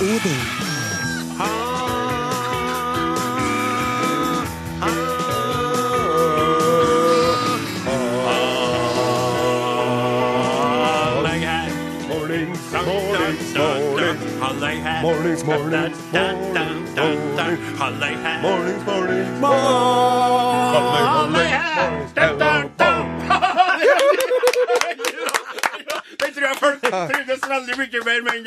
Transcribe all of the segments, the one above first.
Odin. Mornings, mornings, mornings. Mornings, mornings, mornings. Mornings,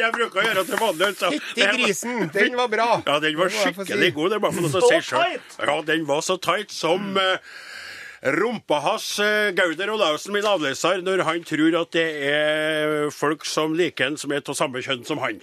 jeg bruker å gjøre til vanlig. altså. Fytti grisen, den var bra. Ja, den var skikkelig si. god. Det er bare for noe å si sjøl. Ja, den var så tight som uh, rumpa hans uh, Gauder Olaussen, min avleser, når han tror at det er folk som liker han, som er av samme kjønn som han.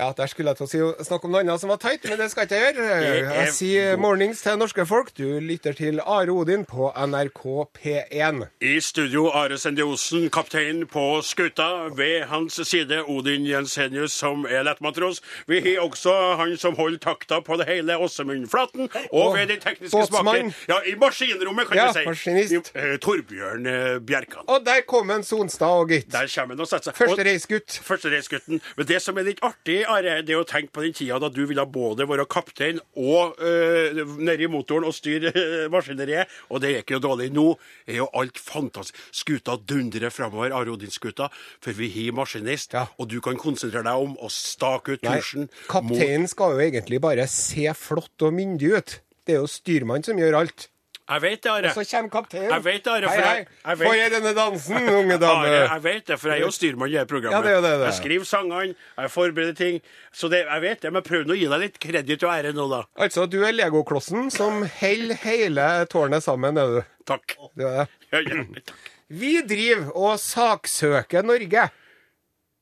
Ja, Der skulle jeg til å si, snakke om noe annet som var teit, men det skal ikke jeg gjøre. Er Jeg sier mornings til norske folk. Du lytter til Are Odin på NRK P1. I studio Are Sende Osen, kaptein på skuta. Ved hans side Odin Jensenius, som er lettmatros. Vi har også han som holder takta på det hele, Åsemundflaten. Og ved de tekniske smaker Ja, i maskinrommet, kan Ja, du si. maskinist. Eh, Torbjørn eh, Bjerkan. Og der kom en Sonstad og gitt. Der kommer han og setter seg. Første Og- reisgutt. Første reisgutten. Men det som er litt artig, Are, det å tenke på den tida da du ville både være kaptein og uh, nedi motoren og styre eh, maskineriet. Og det gikk jo dårlig. Nå er jo alt fantastisk. Skuta dundrer framover, Are Odin-skuta, for vi har maskinist. Ja. Og du kan konsentrere deg om å stake ut kursen. kapteinen skal jo egentlig bare se flott og myndig ut. Det er jo styrmannen som gjør alt. Jeg vet det, Are. Så kommer kapteinen. Jeg vet det, Are, Hei, for hei. jeg- jeg vet- Få gjøre denne dansen, unge Are, jeg vet det, for jeg er jo styrmann i dette programmet. Ja, det er det, det. Jeg skriver sangene, jeg forbereder ting. Så det, jeg vet det, men prøv nå å gi deg litt kreditt og ære nå, da. Altså, du er legoklossen som holder hele tårnet sammen, er du. Takk. Du er det. Ja, ja, takk. Vi driver og saksøker Norge.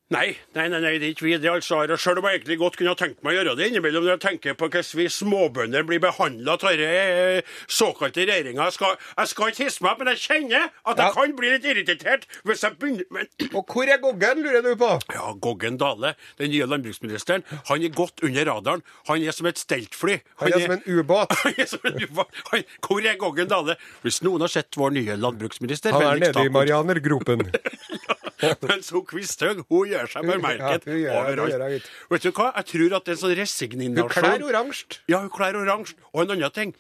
Nei, nei, nei, det er ikke vi. Det altså, Selv om jeg egentlig godt kunne tenkt meg å gjøre det innimellom, når jeg tenker på hvordan vi småbønder blir behandla av denne såkalte regjeringa. Jeg, jeg skal ikke hisse meg opp, men jeg kjenner at jeg Ja. kan bli litt irritert hvis jeg begynner men, Og hvor er Goggen, lurer du på? Ja, Goggen Dale, den nye landbruksministeren, han er godt under radaren. Han er som et steltfly. Han er som en ubåt. Han er som en ubåt. Han- Hvor er Goggen Dale? Hvis noen har sett vår nye landbruksminister Han er nede i Marianergropen. ja, Men så Kvisthaug, hun gjør seg bemerket Ja, gjør gjør overalt. Vet du hva, jeg tror at det er en sånn Hun kler oransje. Ja, hun klær oransje. Og en annen ting.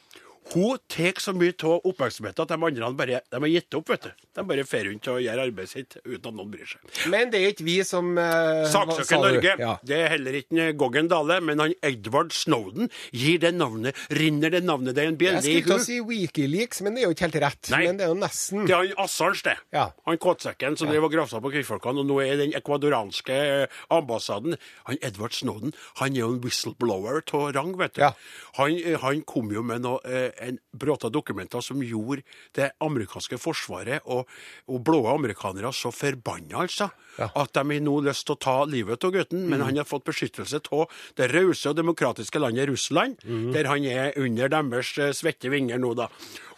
Hun tar så mye av oppmerksomheten at de andre bare, de har gitt opp. vet du. De bare fer rundt og gjør arbeidet sitt uten at noen bryr seg. Men det er ikke vi som uh, Saksøker? Norge. Ja. Det er heller ikke en Goggen Dale, men han Edward Snowden gir det navnet, rinner det navnet det er en Jeg bjelle i skulle til å hu. si Wikileaks, men det er jo ikke helt rett. Nei. Men det er jo nesten. Det er han Assange, det. Ja. Han kåtsekken som drev og grafsa på kvinnfolkene, og nå er den ekvadoranske eh, ambassaden. Han Edward Snowden han er jo en whistleblower av rang, vet du. Ja. Han, eh, han kom jo med noe, en bråta dokumenter som gjorde det amerikanske forsvaret og, og blå amerikanere så forbanna, altså. At de har nå lyst til å ta livet av gutten, Mm. men han har fått beskyttelse av det rause og demokratiske landet Russland, Mm. der han er under deres eh, svette vinger nå, da.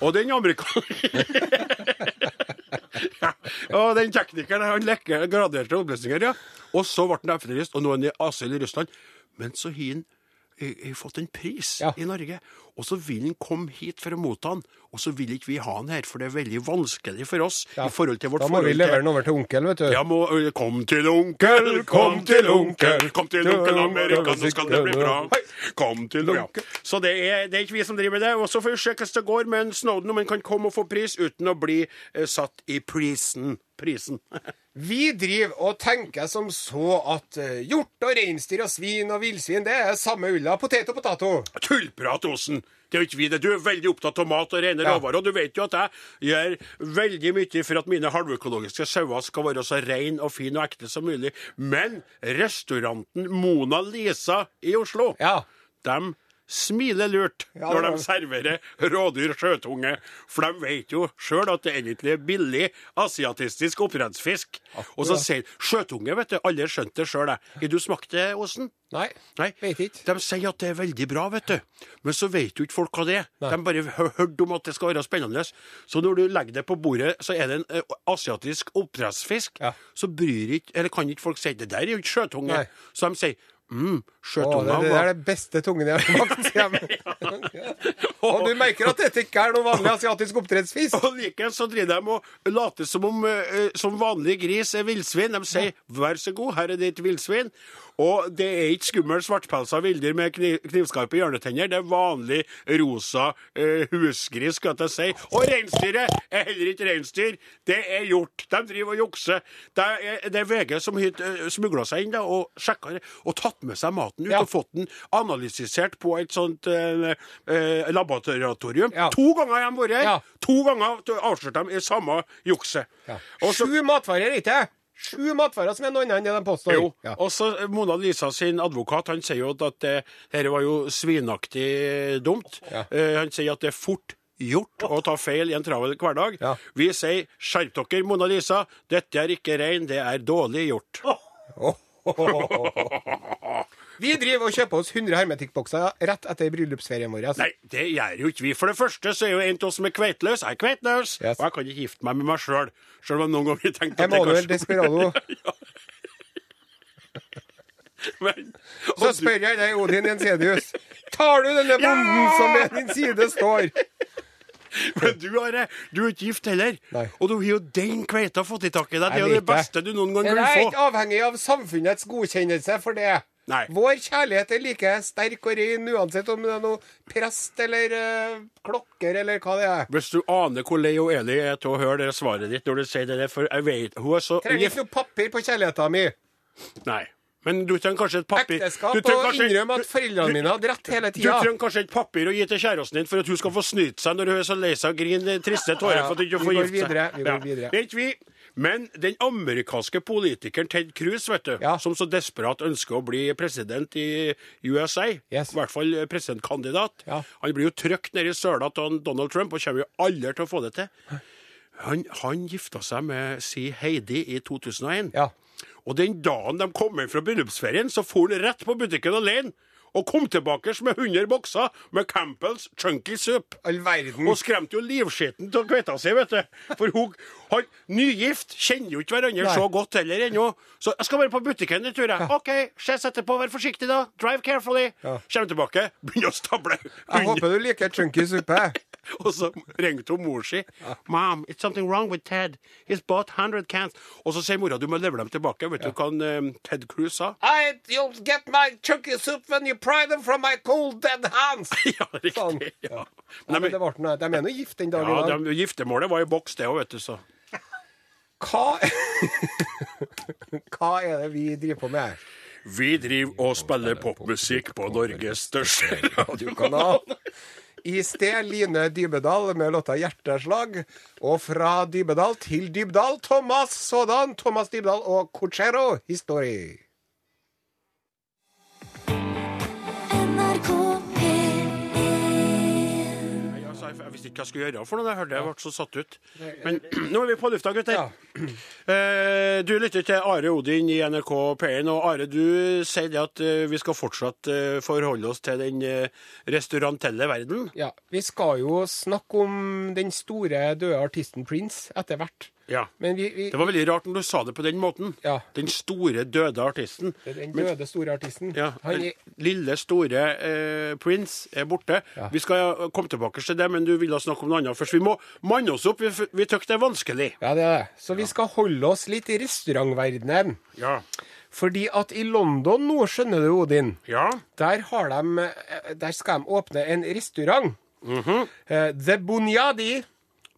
Og den amerikaneren ja. Og den teknikeren han lekker graderte opplysninger, ja. Og så ble han efterlyst, og nå er han i asyl i Russland. Men så har han eh, eh, fått en pris Ja. i Norge, og så vil han komme hit for å motta han. Og så vil ikke vi ha han her, for det er veldig vanskelig for oss Ja. i forhold til vårt forhold Da må vi levere han over til onkel, vet du. ja, må, kom til onkel, kom til onkel, kom til onkel Amerika, så skal det bli bra. Kom til ja. Så det er, det er ikke vi som driver med det. Og så får vi se hvordan det går med en Snowden, om han kan komme og få pris uten å bli eh, satt i prisen. Prisen. Vi driver og tenker som så at hjort og reinsdyr og svin og villsvin, det er samme ulla. Potet og potet. Tullprat, Osen! Det er jo ikke vi det. Du er veldig opptatt av mat og rene Ja. råvarer. Og du vet jo at jeg gjør veldig mye for at mine halvøkologiske sauer skal være så rein og fin og ekte som mulig. Men restauranten Mona Lisa i Oslo, Ja. de smiler lurt når de serverer rådyr sjøtunge. For de vet jo sjøl at det egentlig er billig asiatistisk oppdrettsfisk. Og så sier sjøtunge, vet du. Alle skjønte det sjøl, jeg. Har du smakt det, Osen? Nei, Nei. vet ikke. De sier at det er veldig bra, vet du. Men så vet jo ikke folk hva det er. Nei. De bare har hørt om at det skal være spennende. Så når du legger det på bordet, så er det en asiatisk oppdrettsfisk. Ja. Så bryr ikke, eller kan ikke folk si det der er jo ikke sjøtunge. Nei. Så de sier mm, Å, det, det er det beste tungen jeg har smakt ja. Og du merker at dette ikke er noe vanlig asiatisk oppdrettsfisk. Og likevel så driver de og later som om uh, som vanlig gris er villsvin. De sier 'vær så god, her er ditt villsvin'. Og det er ikke skummel svartpelsa villdyr med kniv, knivskarpe hjørnetenner. Det er vanlig rosa uh, husgris, skal jeg si. Og reinsdyret er heller ikke reinsdyr. Det er hjort. De driver og jukser. Det er, det er VG som uh, smugla seg inn da, og sjekka og tatt med seg maten ut Ja. og fått den analysert på et sånt eh, eh, laboratorium. Ja. To ganger har de vært her. Ja. To ganger avslørte de i samme jukset. Sju matvarer, ikke Sju matvarer som er noe annet enn det de påstår. jo. Ja. Og så Mona Lisa sin advokat han sier jo at det, dette var jo svinaktig dumt. Ja. Eh, han sier at det er fort gjort å ta feil i en travel hverdag. Ja. Vi sier skjerp dere, Mona Lisa. Dette er ikke rein, det er dårlig gjort. Vi driver og kjøper oss 100 hermetikkbokser rett etter bryllupsferien vår. Nei, det gjør jo ikke vi. For det første så er jo en av oss som er kveitløs. Jeg er kveitløs, Yes. og jeg kan ikke gifte meg med meg sjøl. Sjøl om noen ganger tenkte at det Emanuel kanskje Desperado. Men, Så spør du- jeg deg, Odin Jensenius. Tar du denne bonden som ved din side står? Men du, Are, du er ikke gift heller. Nei. Og du har jo den kveita fått i tak i deg. Det er jo det beste du noen gang vil få. jeg er ikke avhengig av samfunnets godkjennelse for det. Nei. Vår kjærlighet er like sterk og ren uansett om det er noe prest eller uh, klokker eller hva det er. Hvis du aner hvor lei Eli er til å høre det svaret ditt når du sier det der, for jeg vet Hun er så Trenger ikke noe papir på kjærligheten min. Nei. Men du trenger kanskje et papir Ekteskap Du og kanskje- innrømme at foreldrene mine hadde rett hele Du trenger kanskje et papir å gi til kjæresten din for at hun skal få snyte seg når hun er så lei seg og griner triste tårer for at hun ikke får gifte seg. vi går videre. Ja. vi. Men den amerikanske politikeren Ted Cruz, vet du, Ja. som så desperat ønsker å bli president i USA, Yes. i hvert fall presidentkandidat, Ja. han blir jo trykt ned i søla av Donald Trump og kommer jo aldri til å få det til. Han, han gifta seg med si Heidi i 2001. Ja. Og den dagen de kom hjem fra bryllupsferien, så for han rett på butikken alene. Og kom tilbake med 100 bokser med Campbells Chunky Soup. All verden. Og skremte jo livskiten av kveita si, vet du. For hun, han, nygift kjenner jo ikke hverandre Nei. så godt heller ennå. Så jeg skal bare på butikken en tur, jeg. OK, ses etterpå, vær forsiktig, da. Drive carefully. Ja. Kommer tilbake, begynner å stable. Jeg håper du liker chunky suppe. Og så ringte hun mor si. 'Mom, it's something wrong with Ted. He's bought 100 cans.' Og så sier mora du må levere dem tilbake. Vet du hva eh, Ted Cruz sa? I, you'll get my chunky soup when you pry them from my cold dead hands. ja, riktig. Sånn. Ja. Ja, Nei, ja, men, det ble noe. De er nå gift den dagen ja, i dag. de, giftermålet var i boks, det òg, vet du. så. Hva Hva er det vi driver på med her? Vi driver og spiller popmusikk på Norges største radiokanal. I sted Line Dybedal med låta 'Hjerteslag'. Og fra Dybedal til Dybdal, Thomas sådan. Thomas Dybdal og Cochero History. Jeg, visste ikke hva jeg skulle gjøre for noe. Jeg hørte jeg ble så satt ut. Men nå er vi på lufta, gutter. Ja. Eh, du lytter til Are Odin i NRK P1. Og Are, du sier at eh, vi skal fortsatt eh, forholde oss til den restaurantelle verden. Ja, Vi skal jo snakke om den store døde artisten Prince etter hvert. Ja. Men vi, vi Det var veldig rart når du sa det på den måten. Ja. Den store, døde artisten. Den Men- døde store artisten. Ja, Han Lille, store eh, Prince er borte. Ja. Vi skal komme tilbake til det, men du ville snakke om noe annet først. Vi må manne oss opp. Vi, vi tykker det er vanskelig. ja, det er det. Så vi skal holde oss litt i restaurantverdenen. Ja. Fordi at i London nå, skjønner du, Odin, Ja. der, har de, eh, der skal de åpne en restaurant. Mm -hmm. The Bunyadi.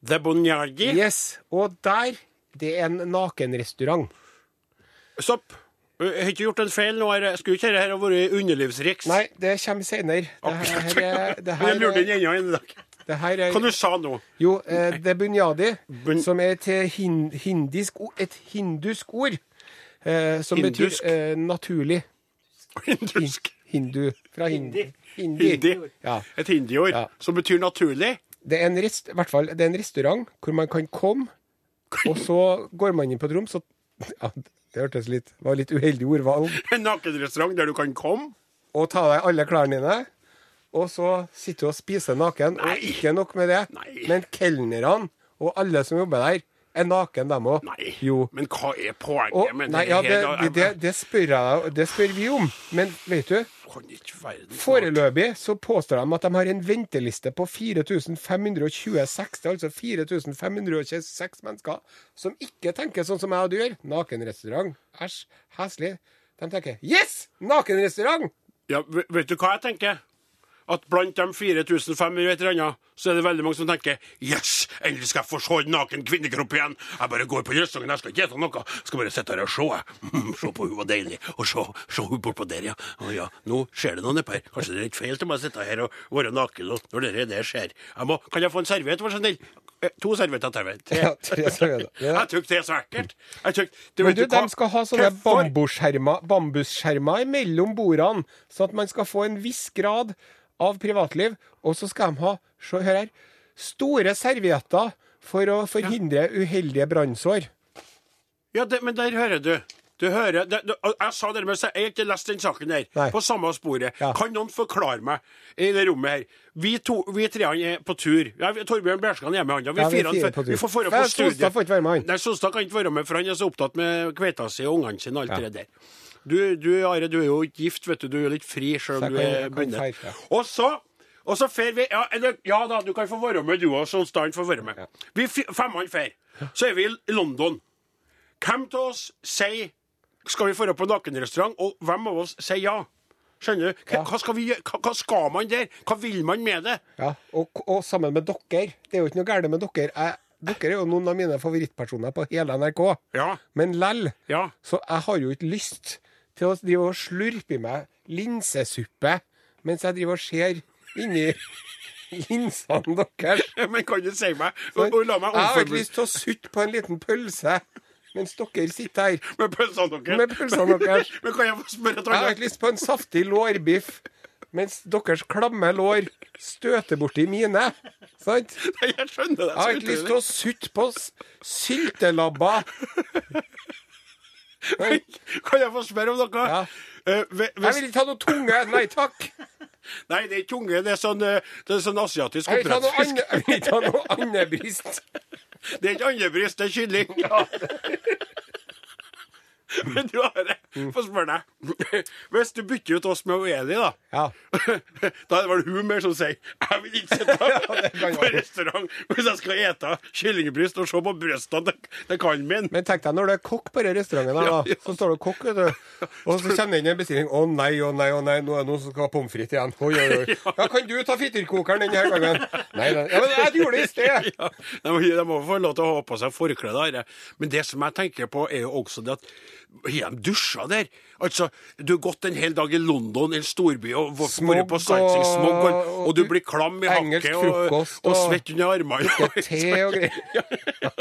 The Bonjardi. Yes. Og der Det er en nakenrestaurant. Stopp. Jeg har ikke gjort en feil nå. Jeg Skulle ikke dette vært underlivsriks? Nei, det kommer senere. Det her er, det her jeg lurte den ennå en dag. det her er Hva du sa nå? Jo, eh, det er bunyadi, Bun- som er et, hin, hindisk, et hindusk ord. Eh, som Hindusk? betyr eh, naturlig. Hindusk. Hindu. Fra hindi. Hindi. Hindi. Ja. Et hindiord Ja. som betyr naturlig. Det er en, rest, hvert fall, det er en restaurant hvor man kan komme, og så går man inn på et rom, så ja, Det hørtes litt, var litt uheldig ordvalg. En nakenrestaurant der du kan komme. Og ta deg alle klærne dine, og så sitter du og spiser naken. Og ikke nok med det, Nei. men kelnerne og alle som jobber der, er naken, dem òg. Nei, Jo. men hva er poenget Og, med nei, det ja, det, da? det, det, spør jeg det spør vi om. Men vet du, foreløpig så påstår de at de har en venteliste på 4526. Det er altså 4526 mennesker som ikke tenker sånn som jeg og du gjør. Nakenrestaurant. Æsj. Heslig. De tenker Yes! Nakenrestaurant! Ja, vet du hva jeg tenker? At blant de 4500 et eller annet, så er det veldig mange som tenker Yes! Endelig skal jeg få se en naken kvinnekropp igjen! Jeg bare går på restauranten, jeg skal ikke spise noe. Jeg skal bare sitte her og se. jeg. Mm, se på hun var deilig. Og se, se hun bortpå der, ja. Å ja, nå skjer det noe nedpå her. Kanskje det er litt feil til meg å sitte her og være naken og når det der skjer. Jeg må, kan jeg få en serviett, vær så snill? Eh, To servietter til. Tre. Ja, tre servietter. Ja. Jeg syns det er så ekkelt. Men du, de skal ha sånne bambusskjermer, bambusskjermer mellom bordene, sånn at man skal få en viss grad av privatliv. Og så skal de ha, se, hør her, store servietter for å forhindre uheldige brannsår. Ja, det, men der hører du. Du hører, det, du, jeg sa det, men jeg har ikke lest den saken der. Nei. På samme sporet. Ja. Kan noen forklare meg i det rommet her? Vi, to, vi treene er på tur. Ja, Torbjørn Berskan er med, han. Vi, Ja, vi fire, på tur. vi får dra på på Solstad studiet. får ikke være med, han. Nei, Solstad kan ikke være med, for han er så opptatt med kveita si og ungene sine og alt Ja. det der. Du, du, Are, du er jo ikke gift, vet du. Du er litt fri sjøl om du er bundet. ja. Og så og så fer vi ja, eller, ja da, du kan få være med, du òg. Solstad får være med. Vi femmene fer. Så er vi i London. Hvem av oss sier skal vi dra på nakenrestaurant, og hvem av oss sier ja? Skjønner du? Hva, Ja. hva, skal vi, hva, hva skal man der? Hva vil man med det? Ja, og, og sammen med dere. Det er jo ikke noe galt med dere. Jeg, dere er jo noen av mine favorittpersoner på hele NRK. Ja. Men lell, Ja. så jeg har jo ikke lyst til å drive og slurpe i meg linsesuppe mens jeg driver og ser inni linsene deres. Men kan du si meg og, og la meg jeg har ikke lyst til å sutte på en liten pølse mens dere sitter her. med pølsene deres? Med pølsene deres. Men kan jeg få spørre et Jeg har ikke lyst på en saftig lårbiff mens deres klamme lår støter borti mine. Sant? Nei, Jeg skjønner det. Jeg har ikke lyst til å sutte på syltelabber. Kan jeg få spørre om noe? Ja. Uh, hvis... Jeg vil ikke ha noe tunge. Nei takk. nei, det er ikke tunge. Det er sånn, eh, det er sånn asiatisk oppdrettsfisk. jeg vil ikke ha noe andebryst. Det er ikke andebryst, det er kylling. Men du Are, få spørre deg. Hvis du bytter ut oss med Eli, da Ja. Da er det vel hun mer som sier 'Jeg vil ikke sitte på restaurant hvis jeg skal ete kyllingbryst og se på brystene til, kallen min'. Men tenk deg når det er kokk på den restauranten, da. ja. så står det kokk, vet du. Og så kommer det inn en bestilling. Å nei, å nei, å nei, nå er det noen som skal ha pommes frites igjen. Oi, oi, oi. Ja, kan du ta fitterkokeren denne gangen? Nei, nei. Ja, men jeg gjorde det i sted. Ja, de, må, de må få lov til å ha på seg forkle. da, Men det som jeg tenker på, er jo også det at har de dusja der? Altså, Du har gått en hel dag i London, en storby, og vært på sightseeing, og- smog, og, og du blir klam i hakket og, og og svett under armene. te og greier.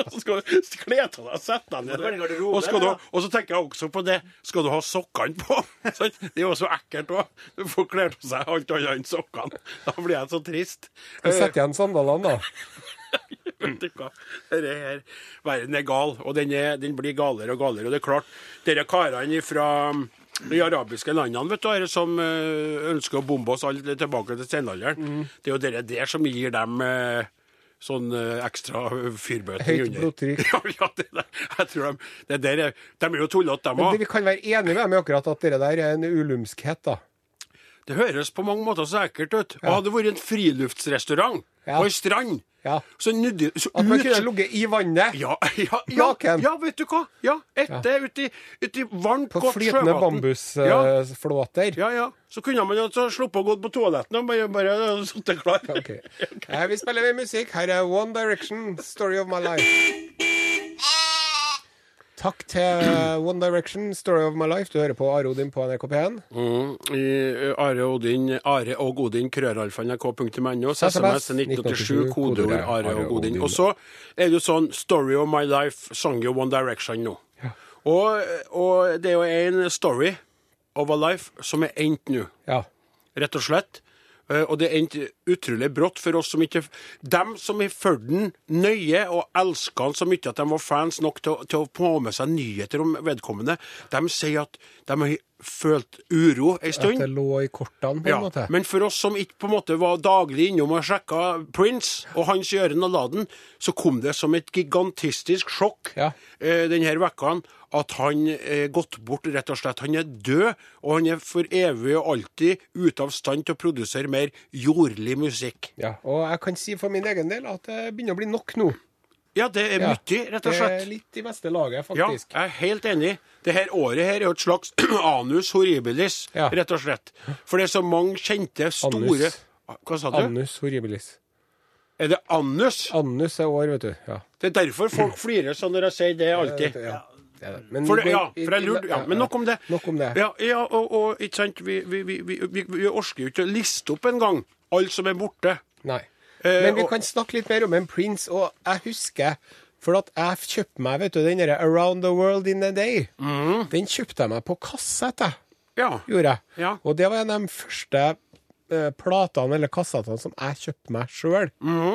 Så skal du kle av deg og sette deg ned der. Og, skal du, og så tenker jeg også på det, skal du ha sokkene på? Det er jo så ekkelt òg. Du får kledd på seg alt annet enn sokkene. Da blir jeg så trist. Sett igjen sandalene, da. Vet du hva? Dette her, verden er gal, og den, er, den blir galere og galere. Og det er klart, dere karene fra de arabiske landene vet du, som eh, ønsker å bombe oss alle tilbake til steinalderen, det er jo dere der som gir dem eh, sånn eh, ekstra fyrbøter Høyt blodtrykk. Ja, ja, det der, jeg tror de, det der er, de er jo tullete, Men òg. vi kan være enige med dem akkurat at det der er en ulumskhet, da. Det høres på mange måter så ekkelt ut. Og hadde det vært en friluftsrestaurant Ja. På ei strand, Ja. så nydde så At man ut- kunne ligget i vannet. Ja, ja, ja, ja, vet du hva? Ja, Etter uti, uti ut varmt, På godt flytende På flytende bambusflåter. ja, ja. Så kunne man jo så sluppet å gå på toaletten og bare, bare sittet klar. Okay. Eh, vi spiller med musikk. Her er One Direction, 'Story of My Life'. Takk til One Direction, 'Story of My Life'. Du hører på Are Odin på NRK P1. Mm, i eh, Are Odin, Are og Odin, krøralfa.nrk.no, SMS, SMS 1987, kodeord Are og Odin. Og så er det jo sånn Story of my life sang jo One Direction nå. Og, og det er jo en story of a life som er endt nå. Ja. rett og slett. Eh, Og det endte utrolig brått for oss som ikke Dem som har fulgt den nøye og elska han så mye at de var fans nok til, til å få med seg nyheter om vedkommende, de sier at de har følt uro ei At det lå i kortene, på en Ja, måte. men for oss som ikke på en måte var daglig innom og sjekka Prince og hans gjøren og laden, så kom det som et gigantistisk sjokk Ja. eh, denne vekka at han er gått bort, rett og slett. Han er død, og han er for evig og alltid ute av stand til å produsere mer jordlig musikk. Ja, og jeg kan si for min egen del at det begynner å bli nok nå. Ja, det er Ja. mye, rett og slett. Det er litt i beste laget, faktisk. Ja, jeg er helt enig. Det her året her er jo et slags anus horribilis, Ja. rett og slett. For det er så mange kjente, store Anus. Hva sa du? Anus horribilis. Er det anus? Annus er år, vet du. Ja. Det er derfor folk flirer sånn når jeg sier det alltid. Ja, det er det. Men, For, ja, for jeg lurte, ja, men nok om det. Nok om det. Ja, ja og, og ikke sant, vi, vi, vi, vi, vi, orker jo ikke å liste opp engang alt som er borte. Nei. Eh, Men vi og- kan snakke litt mer om en Prince, og jeg husker For at jeg kjøpte meg vet du, den derre Around the World in a Day. Mm. Den kjøpte jeg meg på kassett, jeg. Ja. Gjorde jeg. Ja. Og det var en av de første eh, platene eller kassettene som jeg kjøpte meg sjøl.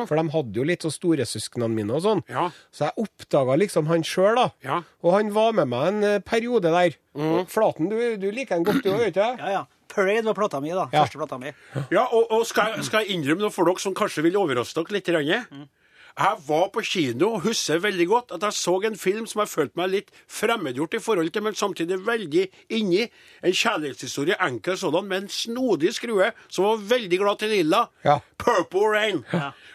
For de hadde jo litt så storesøsknene mine og sånn. Ja. Så jeg oppdaga liksom han sjøl, da. Ja. Og han var med meg en eh, periode der. Mm. Flaten, du, du liker han godt, du òg, vet du? Ja, ja. Parade var plata mi, da. Ja. Første plata mi. Ja, og, og skal, skal jeg innrømme noe for dere som kanskje vil overraske dere litt? Mm. Jeg var på kino og husker veldig godt at jeg så en film som jeg følte meg litt fremmedgjort i forhold til, men samtidig veldig inni. En kjærlighetshistorie, enkel sådan, med en snodig skrue som var veldig glad til Lilla. Ja. Purple Rain.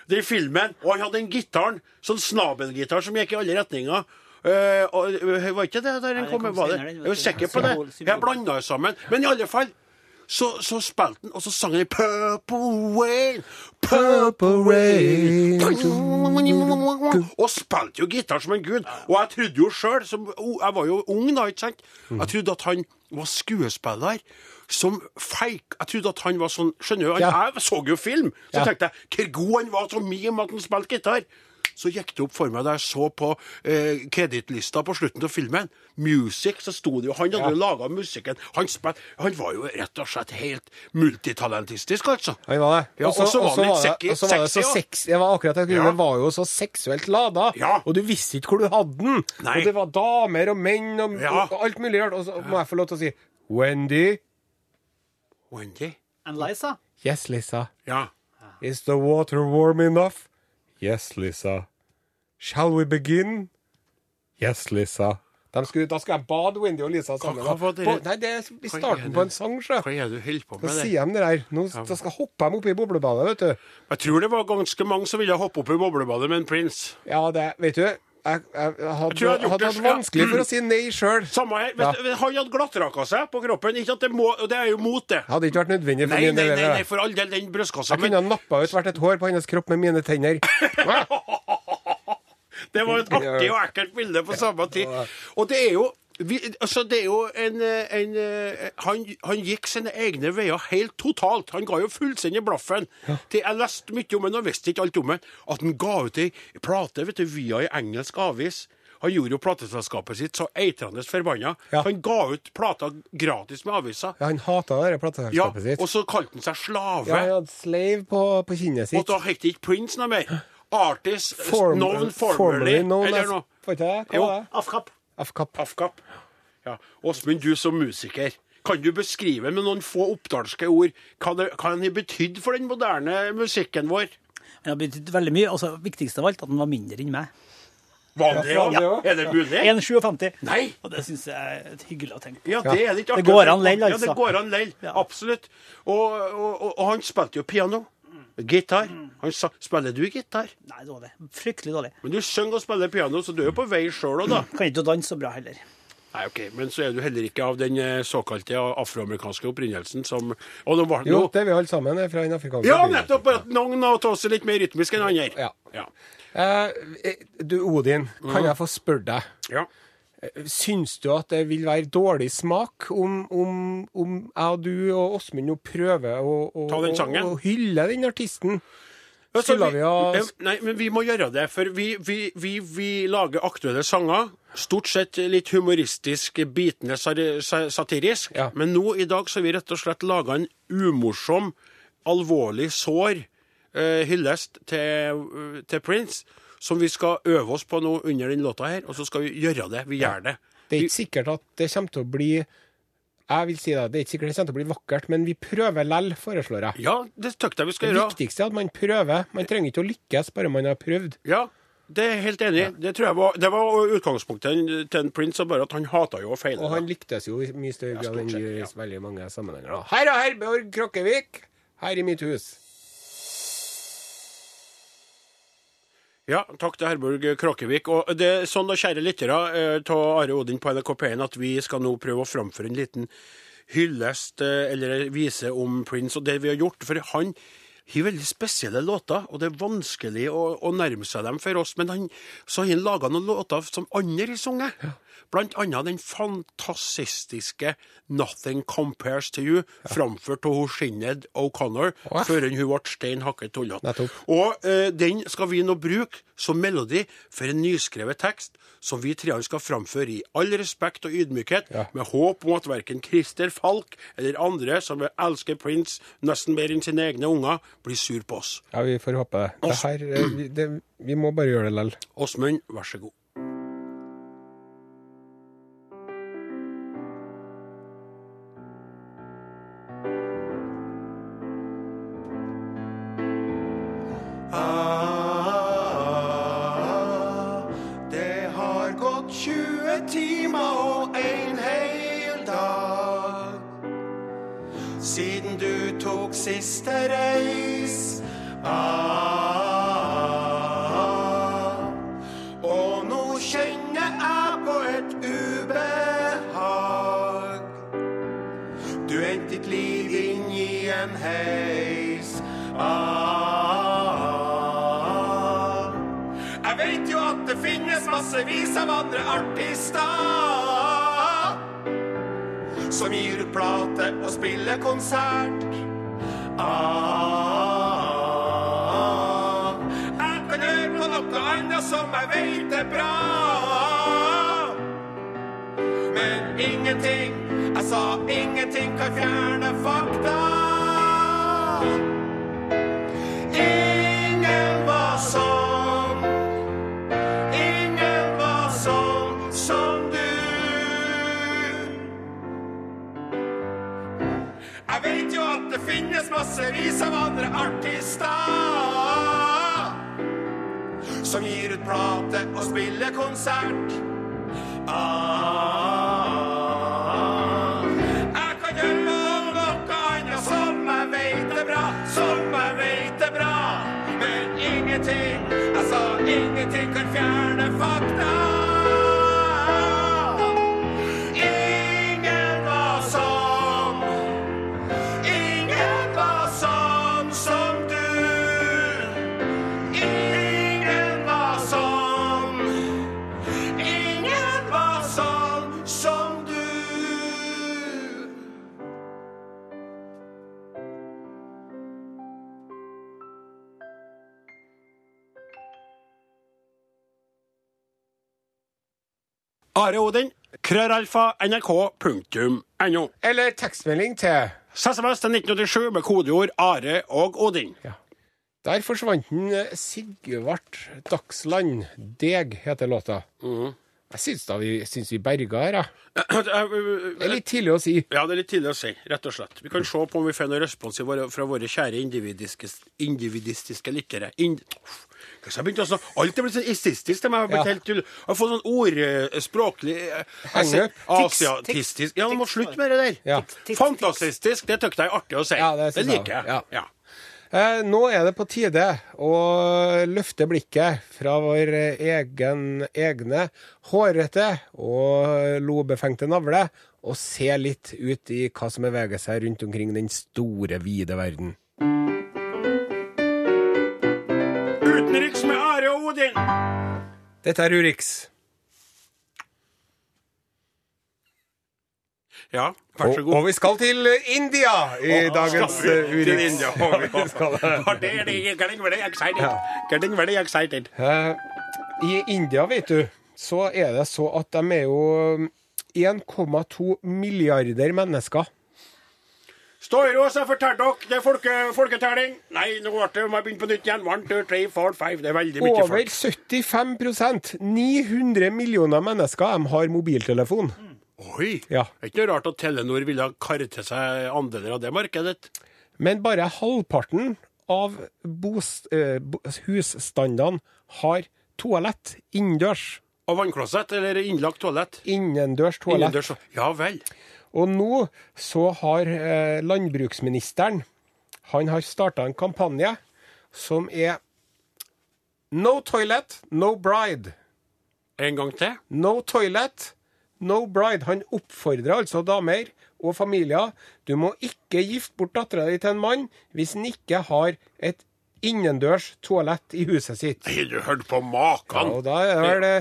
Det er filmen. Og han hadde en gitaren, sånn snabelgitar som gikk i alle retninger. Uh, og, eh, var ikke det der den kom? den Var det? Jeg er sikker på det. Jeg blanda sammen. Men i alle fall så, så spilte han, og så sang han Purple Rain. Purple Rain. Og spilte jo gitar som en gud. Og jeg trodde jo sjøl, jeg var jo ung da, ikke sant, jeg trodde at han var skuespiller. Som fake. Jeg trodde at han var sånn Skjønner du? Ja. Jeg så jo film. Så Ja. tenkte jeg hvor god han var som mime at han spilte gitar. Så gikk det opp for meg da jeg så på eh, kredittlista på slutten av filmen. Music, så sto det jo Han hadde jo laga musikken. Han, spilte, han var jo rett og slett helt multitalentistisk, altså. Han var det. Ja, Og så- og så var han litt sexy- var det så sexy Det var akkurat det. Ja. Det var jo så seksuelt lada. Ja. Og du visste ikke hvor du hadde den. Nei. Og det var damer og menn og, Ja. og alt mulig rart. Og så må jeg få lov til å si Wendy. Wendy? And Liza. Yes, Lisa. Ja. Is the water warm enough? Yes, Lisa. Shall we begin? Yes, Lisa. De skulle, da skal jeg bade Wendy og Lisa sammen. hva hva det- På, nei, det er i er starten på en sang, sjø. Hva er det du holder på med? Da sier de det der. Nå da skal hoppe dem oppi boblebadet, vet du. Jeg tror det var ganske mange som ville hoppe opp i boblebadet med en prins. Ja, det Vet du, jeg, jeg, jeg hadde, jeg hadde hadde hatt vanskelig for å si nei sjøl. Samme her. Ja. Vet Han hadde glattraka seg på kroppen. Ikke at det må, det er jo mot det. Hadde ikke vært nødvendig for Nei, min nei, del. nei, nei, for all del, den brystkassa. Jeg kunne ha Men nappa ut hvert et hår på hennes kropp med mine tenner. det var et artig og ekkelt bilde på samme tid. Og det er jo vi, altså det er jo en, eh, en eh, han, han gikk sine egne veier helt totalt. Han ga jo fullstendig blaffen. Det, jeg leste mye om han og visste ikke alt om han. At han ga ut ei plate vet du, via ei engelsk avis. Han gjorde jo plateselskapet sitt så eitrende forbanna. Ja. Han ga ut plater gratis med avisa. Ja, han hata det plateselskapet Ja, sitt. og så kalte han seg slave. Ja, han hadde slave på, på kinnet Og da het det ikke Prince noe mer. Artist Form- known formerly formerly, known eller noe. Får ikke jeg? Jo. Hva er det? Afkap. Afkap. Afkap. Ja. Åsmund, du som musiker, kan du beskrive med noen få oppdalske ord hva det hva den har betydd for den moderne musikken vår? Den har betydd veldig mye. Altså, viktigst av alt at den var mindre enn meg. Var det, Ja, ja. Er det mulig? 1,57. Nei! Og det syns jeg er et hyggelig å tenke på. Ja, det er litt artig. Det går an lell, Ja, det altså. går an lell. Absolutt. Og, og, og, og han spilte jo piano. Gitar. Han sa 'Spiller du gitar?' Nei, dårlig. Fryktelig dårlig. Men du synger og spiller piano, så du er jo på vei sjøl òg, da. Kan ikke danse så bra heller. Nei, ok, Men så er du heller ikke av den eh, såkalte afroamerikanske opprinnelsen som Og nå var det Jo, det er vi alle sammen er fra den afrikanske Ja, nettopp! Bare at noen av oss er litt mer rytmiske enn andre. Ja. Ja. Uh, du, Odin, kan jeg få spørre deg? ja. Syns du at det vil være dårlig smak om, om, om jeg og du og Åsmund nå prøver å, å, den å, hylle den artisten? Altså, vi, vi eh, Nei, men vi må gjøre det. For vi, vi, vi, vi lager aktuelle sanger. Stort sett litt humoristisk, bitende satirisk. Ja. Men nå i dag så har vi rett og slett laga en umorsom, alvorlig, sår eh, hyllest til, til Prince. Som vi skal øve oss på nå under den låta her, og så skal vi gjøre det. Vi gjør det. Det er ikke sikkert at det kommer til å bli Jeg vil si det, det er ikke sikkert det kommer til å bli vakkert, men vi prøver lell, foreslår jeg. Ja, det tøkte jeg vi skal Det gjøre. viktigste er at man prøver. Man trenger ikke å lykkes, bare man har prøvd. Ja, det er jeg helt enig i. Det tror jeg var, det var utgangspunktet til en Prince, bare at han hata jo å feile. Og han lyktes jo i mye større Ja, grad enn i veldig mange sammenhenger. og Her er Herborg Krokkevik, her i mitt hus. Ja, takk til Herborg Kråkevik. Og det er sånn da, kjære lyttere av Are Odin på NRK P1, at vi skal nå prøve å framføre en liten hyllest, eh, eller vise om Prince og det vi har gjort. For han har veldig spesielle låter, og det er vanskelig å, å nærme seg dem for oss. Men han, så har han laga noen låter som andre har sunget. Annet den fantastiske 'Nothing Compares To You', framført av Sinead O'Connor, ja. før hun ble stein hakket tullete. Og eh, den skal vi nå bruke som melodi for en nyskrevet tekst som vi treene skal framføre i all respekt og ydmykhet, Ja. med håp om at verken Christer Falk eller andre som elsker Prince nesten mer enn sine egne unger, blir sur på oss. Ja, vi får håpe det. her, det, vi, det vi må bare gjøre det likevel. Åsmund, vær så god. Massevis av andre artister som gir ut plate og spiller konsert. Ah, jeg kan høre på noe annet som jeg vet er bra. Men ingenting, jeg sa ingenting kan fjerne fakta. Det finnes massevis av andre artister som gir ut plate og spiller konsert. Ah, Are Odin, krøralfa, nrk.no. Eller tekstmelding til SMS til 1987 med kodeord Are og Odin. Der forsvant den Sigvart Dagsland. Deg heter låta. Jeg syns da vi, syns vi berga her, jeg. Det er litt tidlig å si. Ja, det er litt tidlig å si, rett og slett. Vi kan se på om vi får noe respons fra våre kjære individiske, individistiske lyttere. Ind jeg begynte å snakke? Alt er blitt sånn ististisk til meg. Jeg har blitt Ja. helt tull. Jeg har fått sånn ordspråklig Hang-up. Asiatistisk Ja, du må slutte med det der. Ja. Fantastisk, det syns jeg er artig å si. Ja, det det liker jeg. Ja. Eh, nå er det på tide å løfte blikket fra vår egen, egne hårete og lobefengte navle og se litt ut i hva som beveger seg rundt omkring den store, vide verden. Utenriks med Are og Odin. Dette er Urix. Ja, vær så god. og vi skal til India i dagens Skal vi eh, Urix. Getting very excited. Eh, I India, vet du, så er det så at de er jo 1,2 milliarder mennesker. Stårås har fortalt dere. Det er folke, folketelling. Nei, nå ble det, må jeg begynne på nytt igjen. One, two, three, four, five. Det er veldig mye folk. Over 75% 900 millioner mennesker de har mobiltelefon. Oi! Ja. Det er ikke noe rart at Telenor ville karre til seg andeler av det markedet. Men bare halvparten av bos, eh, husstandene har toalett innendørs. Og vannklosett eller innlagt toalett. Innendørs toalett. Innendørs. Ja vel. Og nå så har eh, landbruksministeren Han har starta en kampanje som er No toilet, no bride. En gang til. No toilet, no bride. Han oppfordrer altså damer og familier. Du må ikke gifte bort dattera di til en mann hvis han ikke har et innendørs toalett i huset sitt. Har du hørt på Ja, og da er det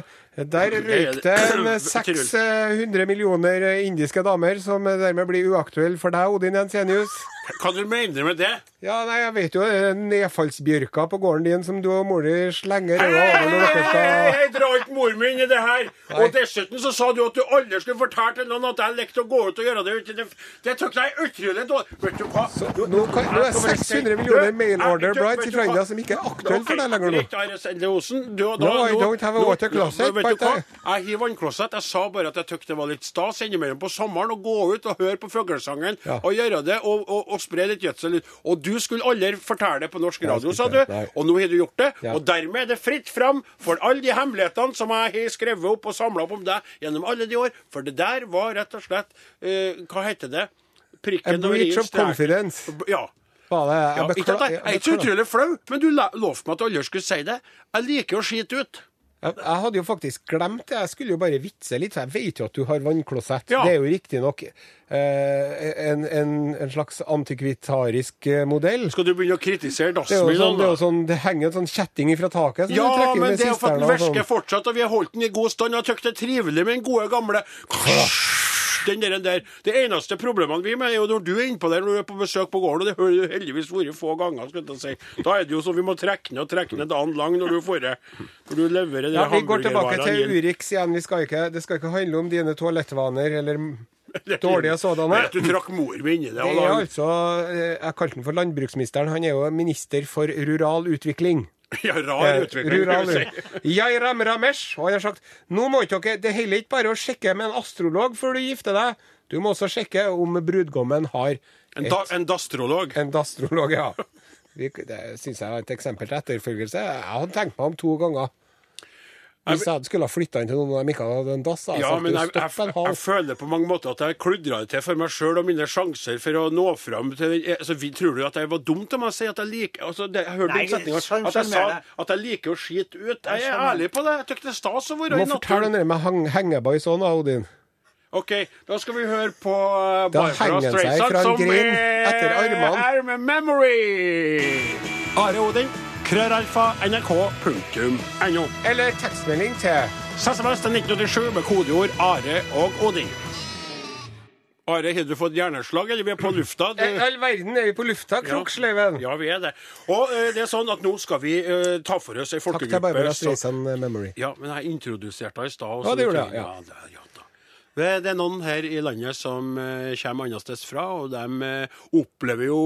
Der røyk det 600 millioner indiske damer, som dermed blir uaktuelle for deg, Odin Jensenius. Hva du mener med det? Ja, nei, jeg vet jo det er nedfallsbjørka på gården din som du og mor di slenger øya over når dere skal hei, dra ikke mor mi inn i det her. Nei. Og dessuten så sa du at du aldri skulle fortelle til noen at jeg lekte å gå ut og gjøre det. Det, det tok deg utrolig dårlig. Vet du hva? Du- nå kan- nå er jeg skal bare si- 600 millioner mail order brides vet i? Trøndelag som ikke er aktuelle for deg lenger nå. Du, da, No, I don't have a water closet, vet du hva? Jeg har vannklosett. Jeg sa bare at jeg syntes det var litt stas innimellom på sommeren å gå ut og høre på fuglesangen og gjøre det, og, og, og spre litt gjødsel. ut. Og du skulle aldri fortelle det på norsk radio, sa du. Og nå har du gjort det. Og dermed er det fritt fram for alle de hemmelighetene som jeg har skrevet opp og samla opp om deg gjennom alle de år. For det der var rett og slett uh, Hva heter det? Prikken A breach of confidence. Ja. Bare, jeg, ja jeg, jeg er ikke så utrolig flau, men du lovte meg at alle skulle si det. Jeg liker å skite ut. Jeg, jeg hadde jo faktisk glemt det. Jeg skulle jo bare vitse litt. for Jeg vet jo at du har vannklosett. Ja. Det er jo riktignok eh, en, en, en slags antikvitarisk eh, modell. Skal du begynne å kritisere Det er dassen min? sånn, det, sånn, det henger en sånn kjetting fra taket. Ja, men det er jo for at den virker fortsatt, og vi har holdt den i god stand. og Jeg syns det er trivelig med den gode, gamle den der, der. Det eneste problemene vi med er jo når du er innpå der når du er på besøk på gården, og det har du heldigvis vært få ganger, skal jeg si. Da er det jo så vi må trekke ned og trekke ned dagen lang når du får det. Når du leverer det Ja, vi går tilbake til. Urix igjen. Vi skal ikke, det skal ikke handle om dine toalettvaner eller dårlige sådanne. Du trakk mor mi inni det. Det er altså, eh, Jeg kalte han for landbruksministeren. Han er jo minister for rural utvikling. Ja, rar utvikling. Rural, si. jeg Ram Ramesh, og jeg har sagt nå må ikke dere, det holder ikke bare å sjekke med en astrolog før du gifter deg. Du må også sjekke om brudgommen har En, da, en dastrolog. en dastrolog. Ja. Det syns jeg var et eksempel til etterfølgelse. Jeg hadde tenkt meg om to ganger. Hvis jeg skulle ha flytta inn til noen av de ikke hadde en dass. hadde Ja, men du, jeg, jeg, stopp en jeg, føler på mange måter at jeg kludra det til for meg sjøl og mine sjanser for å nå fram til den altså, vi, Tror du at jeg var dumt om jeg sier at jeg liker altså, det, Jeg hørte den setninga sånn at jeg sa at jeg liker å skite ut. Jeg er ærlig på det. Jeg syns det er stas å Du være må i fortelle naturen. den der med heng, hengebais òg, Odin. OK, da skal vi høre på uh, Da Barbara henger han seg Streisand, fra en som er etter armene. her med Memory. Are Odin, krøralfa, nrk.no. Eller tekstmelding til SMS til 1987 med kodeord Are og Odin. Are, har du fått hjerneslag, eller vi er på lufta? Du... All verden er vi på lufta, Kroksleiven. Ja, vi er det. Og uh, det er sånn at nå skal vi uh, ta for oss ei Takk til folkegruppe Barbara Streisand Memory. Ja, men jeg introduserte henne i stad. Ja, det gjorde jeg, ja. det, ja. Det det er noen her i landet som eh, kommer annensteds fra, og de eh, opplever jo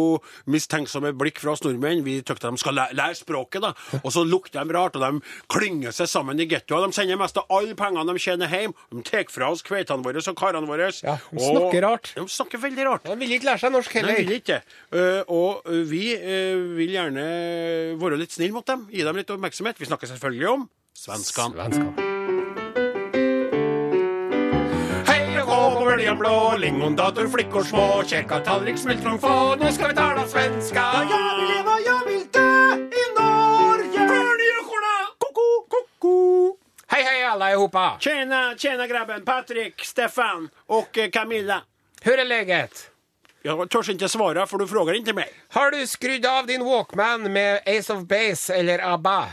mistenksomme blikk fra oss nordmenn. Vi tykker de skal læ lære språket, da. Og så lukter de rart, og de klynger seg sammen i gettoer. De sender mest av alle pengene de tjener hjem. De tar fra oss kveitene våre og karene våre. Ja, de og- snakker rart. De snakker veldig rart. De vil ikke lære seg norsk heller. heller. vil ikke. Uh, og eh, vi uh, vil gjerne være litt snille mot dem. Gi dem litt oppmerksomhet. Vi snakker selvfølgelig om svenskene. Svenskene. Böljan blå, lingondator, flickor små, käka tallrik, smultron få, nu ska vi tala svenska. Jag vill leva, jag vill dö i Norge. Människorna, koko, koko. Hei, hei, alle i hopa. Tjena, tjena grabben, Patrik, Stefan och eh, Camilla. Hur är läget? Jag törs inte svara för du frågar inte mig. Har du skrudd av din Walkman med Ace of Base eller ABBA?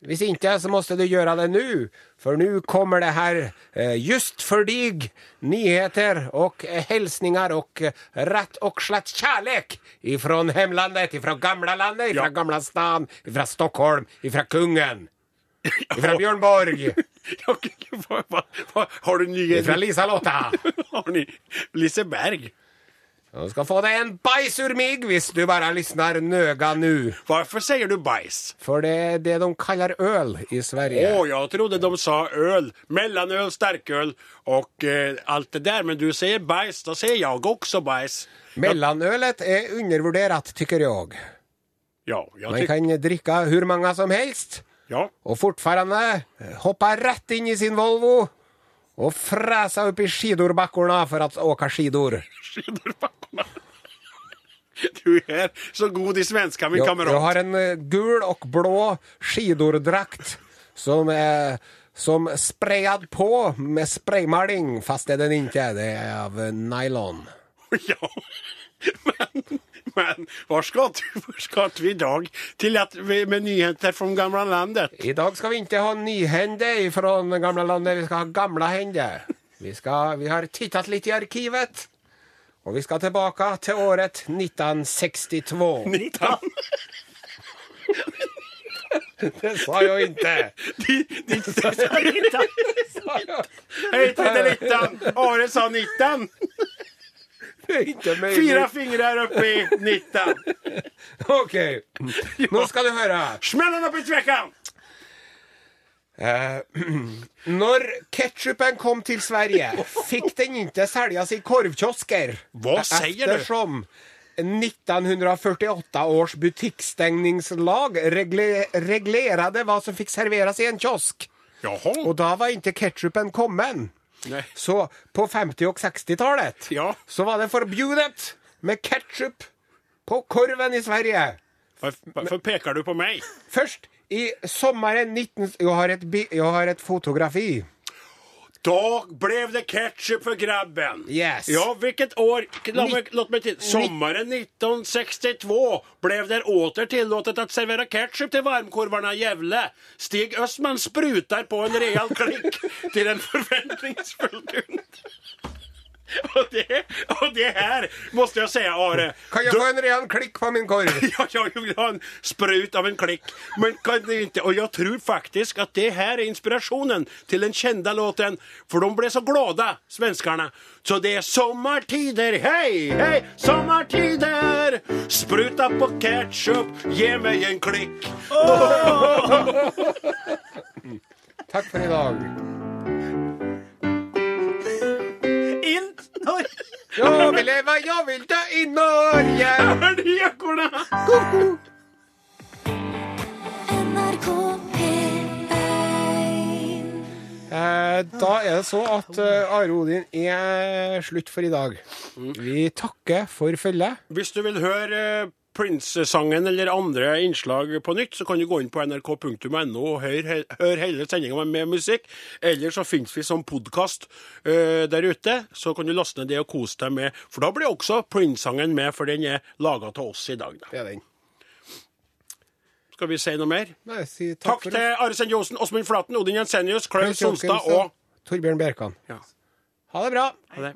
Hvis inte så måste du göra det nu, för nu kommer det her eh, just for dig nyheter og eh, og rett og slett kjærlek ifrån hemlandet, ifra gamla landet, ifrån Ja. gamla stan, ifrån Stockholm, ifra kungen, Ifra Bjørnborg. Har du nyheter? Ifra Lisa Lotta. Har ni Liseberg? Du skal få deg en bæsj ur mig hvis du bare lysner nøga nu. Hvorfor sier du bajs? For det er det de kaller øl i Sverige. Å, oh, jeg trodde de sa øl. Mellomøl, sterkøl og eh, alt det der. Men du sier bajs, da sier jeg også bajs. Mellanølet er undervurdert, tykker jeg. Ja, jeg Man kan drikke hvor mange som helst Ja. og fortfarande hoppe rett inn i sin Volvo og frese opp i skidorbakkerne for å åke skidor. Skidorbackorna. Du är så god i svenska, min kamerat. kamrat. jag har en eh, gul och blå skidordrakt som är som sprayad på med spraymaling, fast det är den inte. Det är av eh, nylon. Ja, men, men var ska du, var ska du idag? Till att vi med nyheter från gamla landet? Idag ska vi inte ha nyhender från gamla landet, vi ska ha gamla hender. Vi, ska, vi har tittat lite i arkivet. Och vi skal tilbake til året 1962. Nittan. Det sa jo ikke. De, Littan! Are sa nittan. Det är inte möjligt. Fyra fingrar upp i nittan. Ok, nå skal du höra. Smällan upp i tveckan! Eh, når ketchupen kom til Sverige fikk den ikke selges i korvkiosker. Hva sier du? Eftersom 1948 års butikkstengningslag regle reglerade hva som fikk serveres i en kiosk. Jaha. Og da var ikke ketchupen kommet. Nei. Så på 50 og 60-tallet Ja. så var det forbudt med ketchup på korven i Sverige. Hvorfor peker du på meg? Först i sommeren 19... Jeg har et, bi- jag har et fotografi. Da ble det ketchup for grabben. Yes. Ja, hvilket år? Låt meg, la meg til. Sommeren 1962 ble det åter tillatt å servere ketchup til varmkorvarna i Gjevle. Stig Østmann spruter på en real klikk til en forventningsfull kund. Och det, och det här måste jag säga, Are. Kan jag då- få en ren klick på min korv? Ja, jag vill ha en sprut av en klick. Men kan det inte, och jag tror faktiskt att det här är inspirationen till den kända låten. För de blev så glada, svenskarna. Så det är sommartider, hej, hej, sommartider. Spruta på ketchup, ge mig en klick. Tack för idag. In når Jeg vil leve, jeg vil dö i Norge! Hør de ekorna? NRK P1 da er det så at eh, Are Odin er slutt for i dag. Vi takker for følget. Hvis du vil høre eh, Prince-sangen eller andre innslag på nytt, så kan du gå inn på nrk.no og høre, høre hele sendinga med musikk. Eller så finnes vi som podkast der ute. Så kan du laste ned det og kose deg med. For da blir også Prince-sangen med, for den er laga av oss i dag. Da. Det er den. Skal vi si noe mer? Nei, si takk, Takk til Are Send Johnsen, Åsmund Flaten, Odin Jensenius, Klaus Sonstad og Torbjørn Bjerkan. ja. Ha det bra. Ha det.